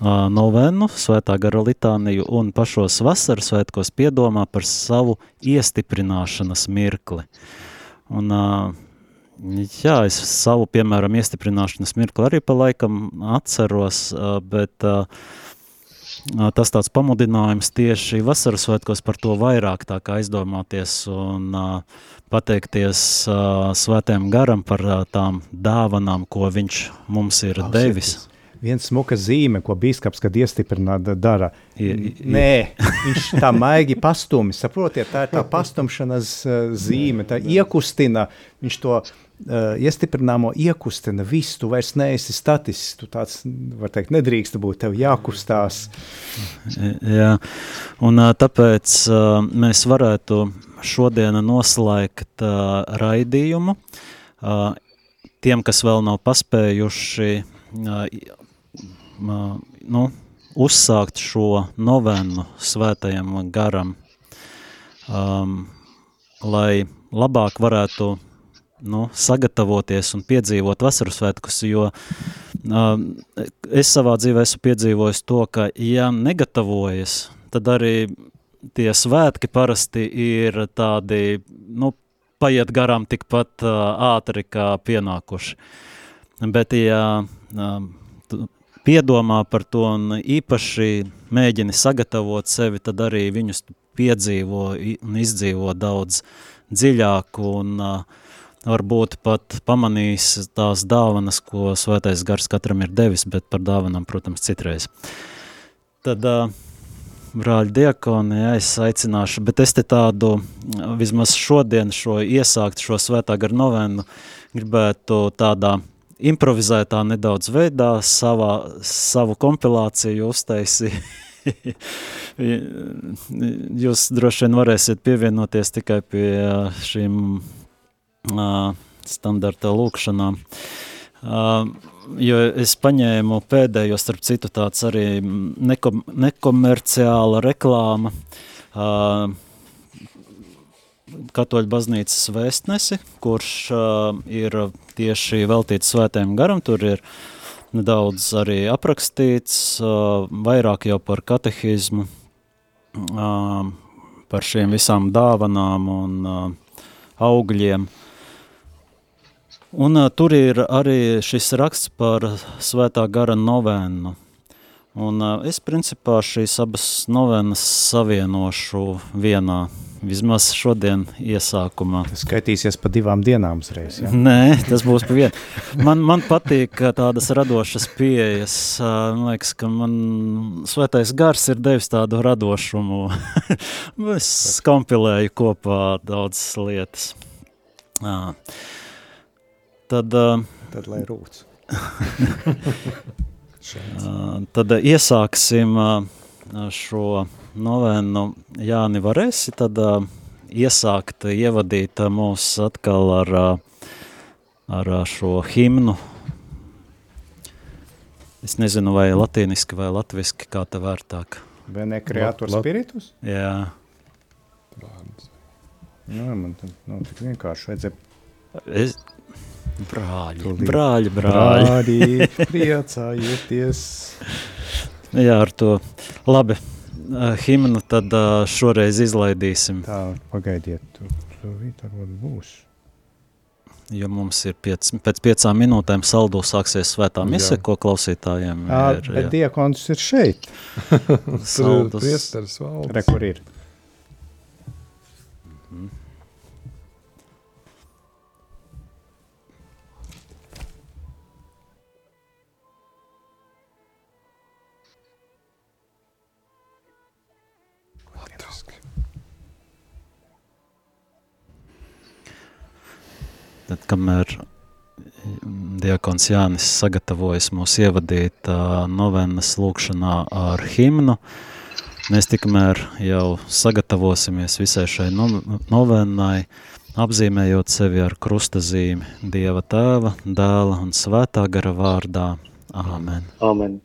novenu, svētā gara litāniju un pašos vasaras svētkos piedomā par savu iestiprināšanas mirkli. Un, jā, es savu, piemēram, iestiprināšanas mirkli arī pa laikam atceros, bet tas tāds pamudinājums tieši vasaras svētkos par to vairāk tā kā aizdomāties un pateikties svētēm garam par tām dāvanām, ko viņš mums ir Klausieties. devis viena smuka zīme, ko biskups, kad iestiprina, dara. I, i, Nē, viņš tā maigi pastumi, saprotiet, tā ir tā pastumšanas uh, zīme, tā iekustina, viņš to uh, iestiprināmo iekustina, visu, tu vairs neesi statisks, tu tāds, var teikt, nedrīkst būt, tev jākustās. Jā, un uh, tāpēc uh, mēs varētu šodien noslēgt uh, raidījumu. Uh, tiem, kas vēl nav paspējuši uh, nu, uzsākt šo novenu svētajam garam, um, lai labāk varētu nu, sagatavoties un piedzīvot vasaru svētkus, jo um, es savā dzīvē esmu piedzīvojis to, ka ja negatavojas, tad arī tie svētki parasti ir tādi, nu, paiet garām tikpat uh, ātri kā pienākuši. Bet, ja uh, piedomā par to un īpaši mēģini sagatavot sevi, tad arī viņus piedzīvo un izdzīvo daudz dziļāk un varbūt pat pamanīs tās dāvanas, ko svētais gars katram ir devis, bet par dāvanām, protams, citreiz. Tad uh, brāļi diakoni, jā, es aicināšu, bet es te tādu, vismaz šodien šo iesākt šo svētā gar novenu, gribētu tādā improvizētā nedaudz veidā savā, savu kompilāciju uztaisīja. Jūs droši vien varēsiet pievienoties tikai pie šīm uh, standarta lūkšanām. Uh, jo es paņēmu pēdējo, starp citu, tāds arī nekom nekomerciāla reklāma. Uh, Katoļu baznīcas vēstnesi, kurš uh, ir tieši veltīts svētējiem garam. Tur ir nedaudz arī aprakstīts, uh, vairāk jau par katehizmu, uh, par šiem visām dāvanām un uh, augļiem. Un uh, tur ir arī šis raksts par svētā gara novēnu. Un uh, es principā šīs abas novenas savienošu vienā vismaz šodien iesākumā. Tas skaitīsies pa divām dienām uzreiz, ja? Nē, tas būs pa vienu. Man, man patīk tādas radošas pieejas. Man liekas, ka man svētais gars ir devis tādu radošumu. es kompilēju kopā daudzas lietas. Tad, tad lai rūc. tad iesāksim šo novēnu Jāni varēsi tad uh, iesākt, ievadīt mūs atkal ar, ar šo himnu. Es nezinu, vai latīniski vai latviski, kā te vērtāk. Bene creator spiritus? Jā. Nu, man tad nav tik vienkārši vajadzēja. Es, brāļi, Tūlīt. brāļi, brāļi. Brāļi, priecājieties. Jā, ar to. Labi, uh, himnu tad uh, šoreiz izlaidīsim. Tā, pagaidiet, tur, tur varbūt būs. Jo mums ir piec, pēc piecām minūtēm saldu sāksies svētā mise, jā. ko klausītājiem jā, ir. Bet jā. diakons ir šeit. Saldus. Priesteris valdes. Re, kur ir? Tad, kamēr diakons Jānis sagatavojas mūs ievadīt uh, novenas lūkšanā ar himnu, mēs tikmēr jau sagatavosimies visai šai no, novenai, apzīmējot sevi ar krustazīmi Dieva tēva, dēla un svētā gara vārdā. Āmen. Āmen.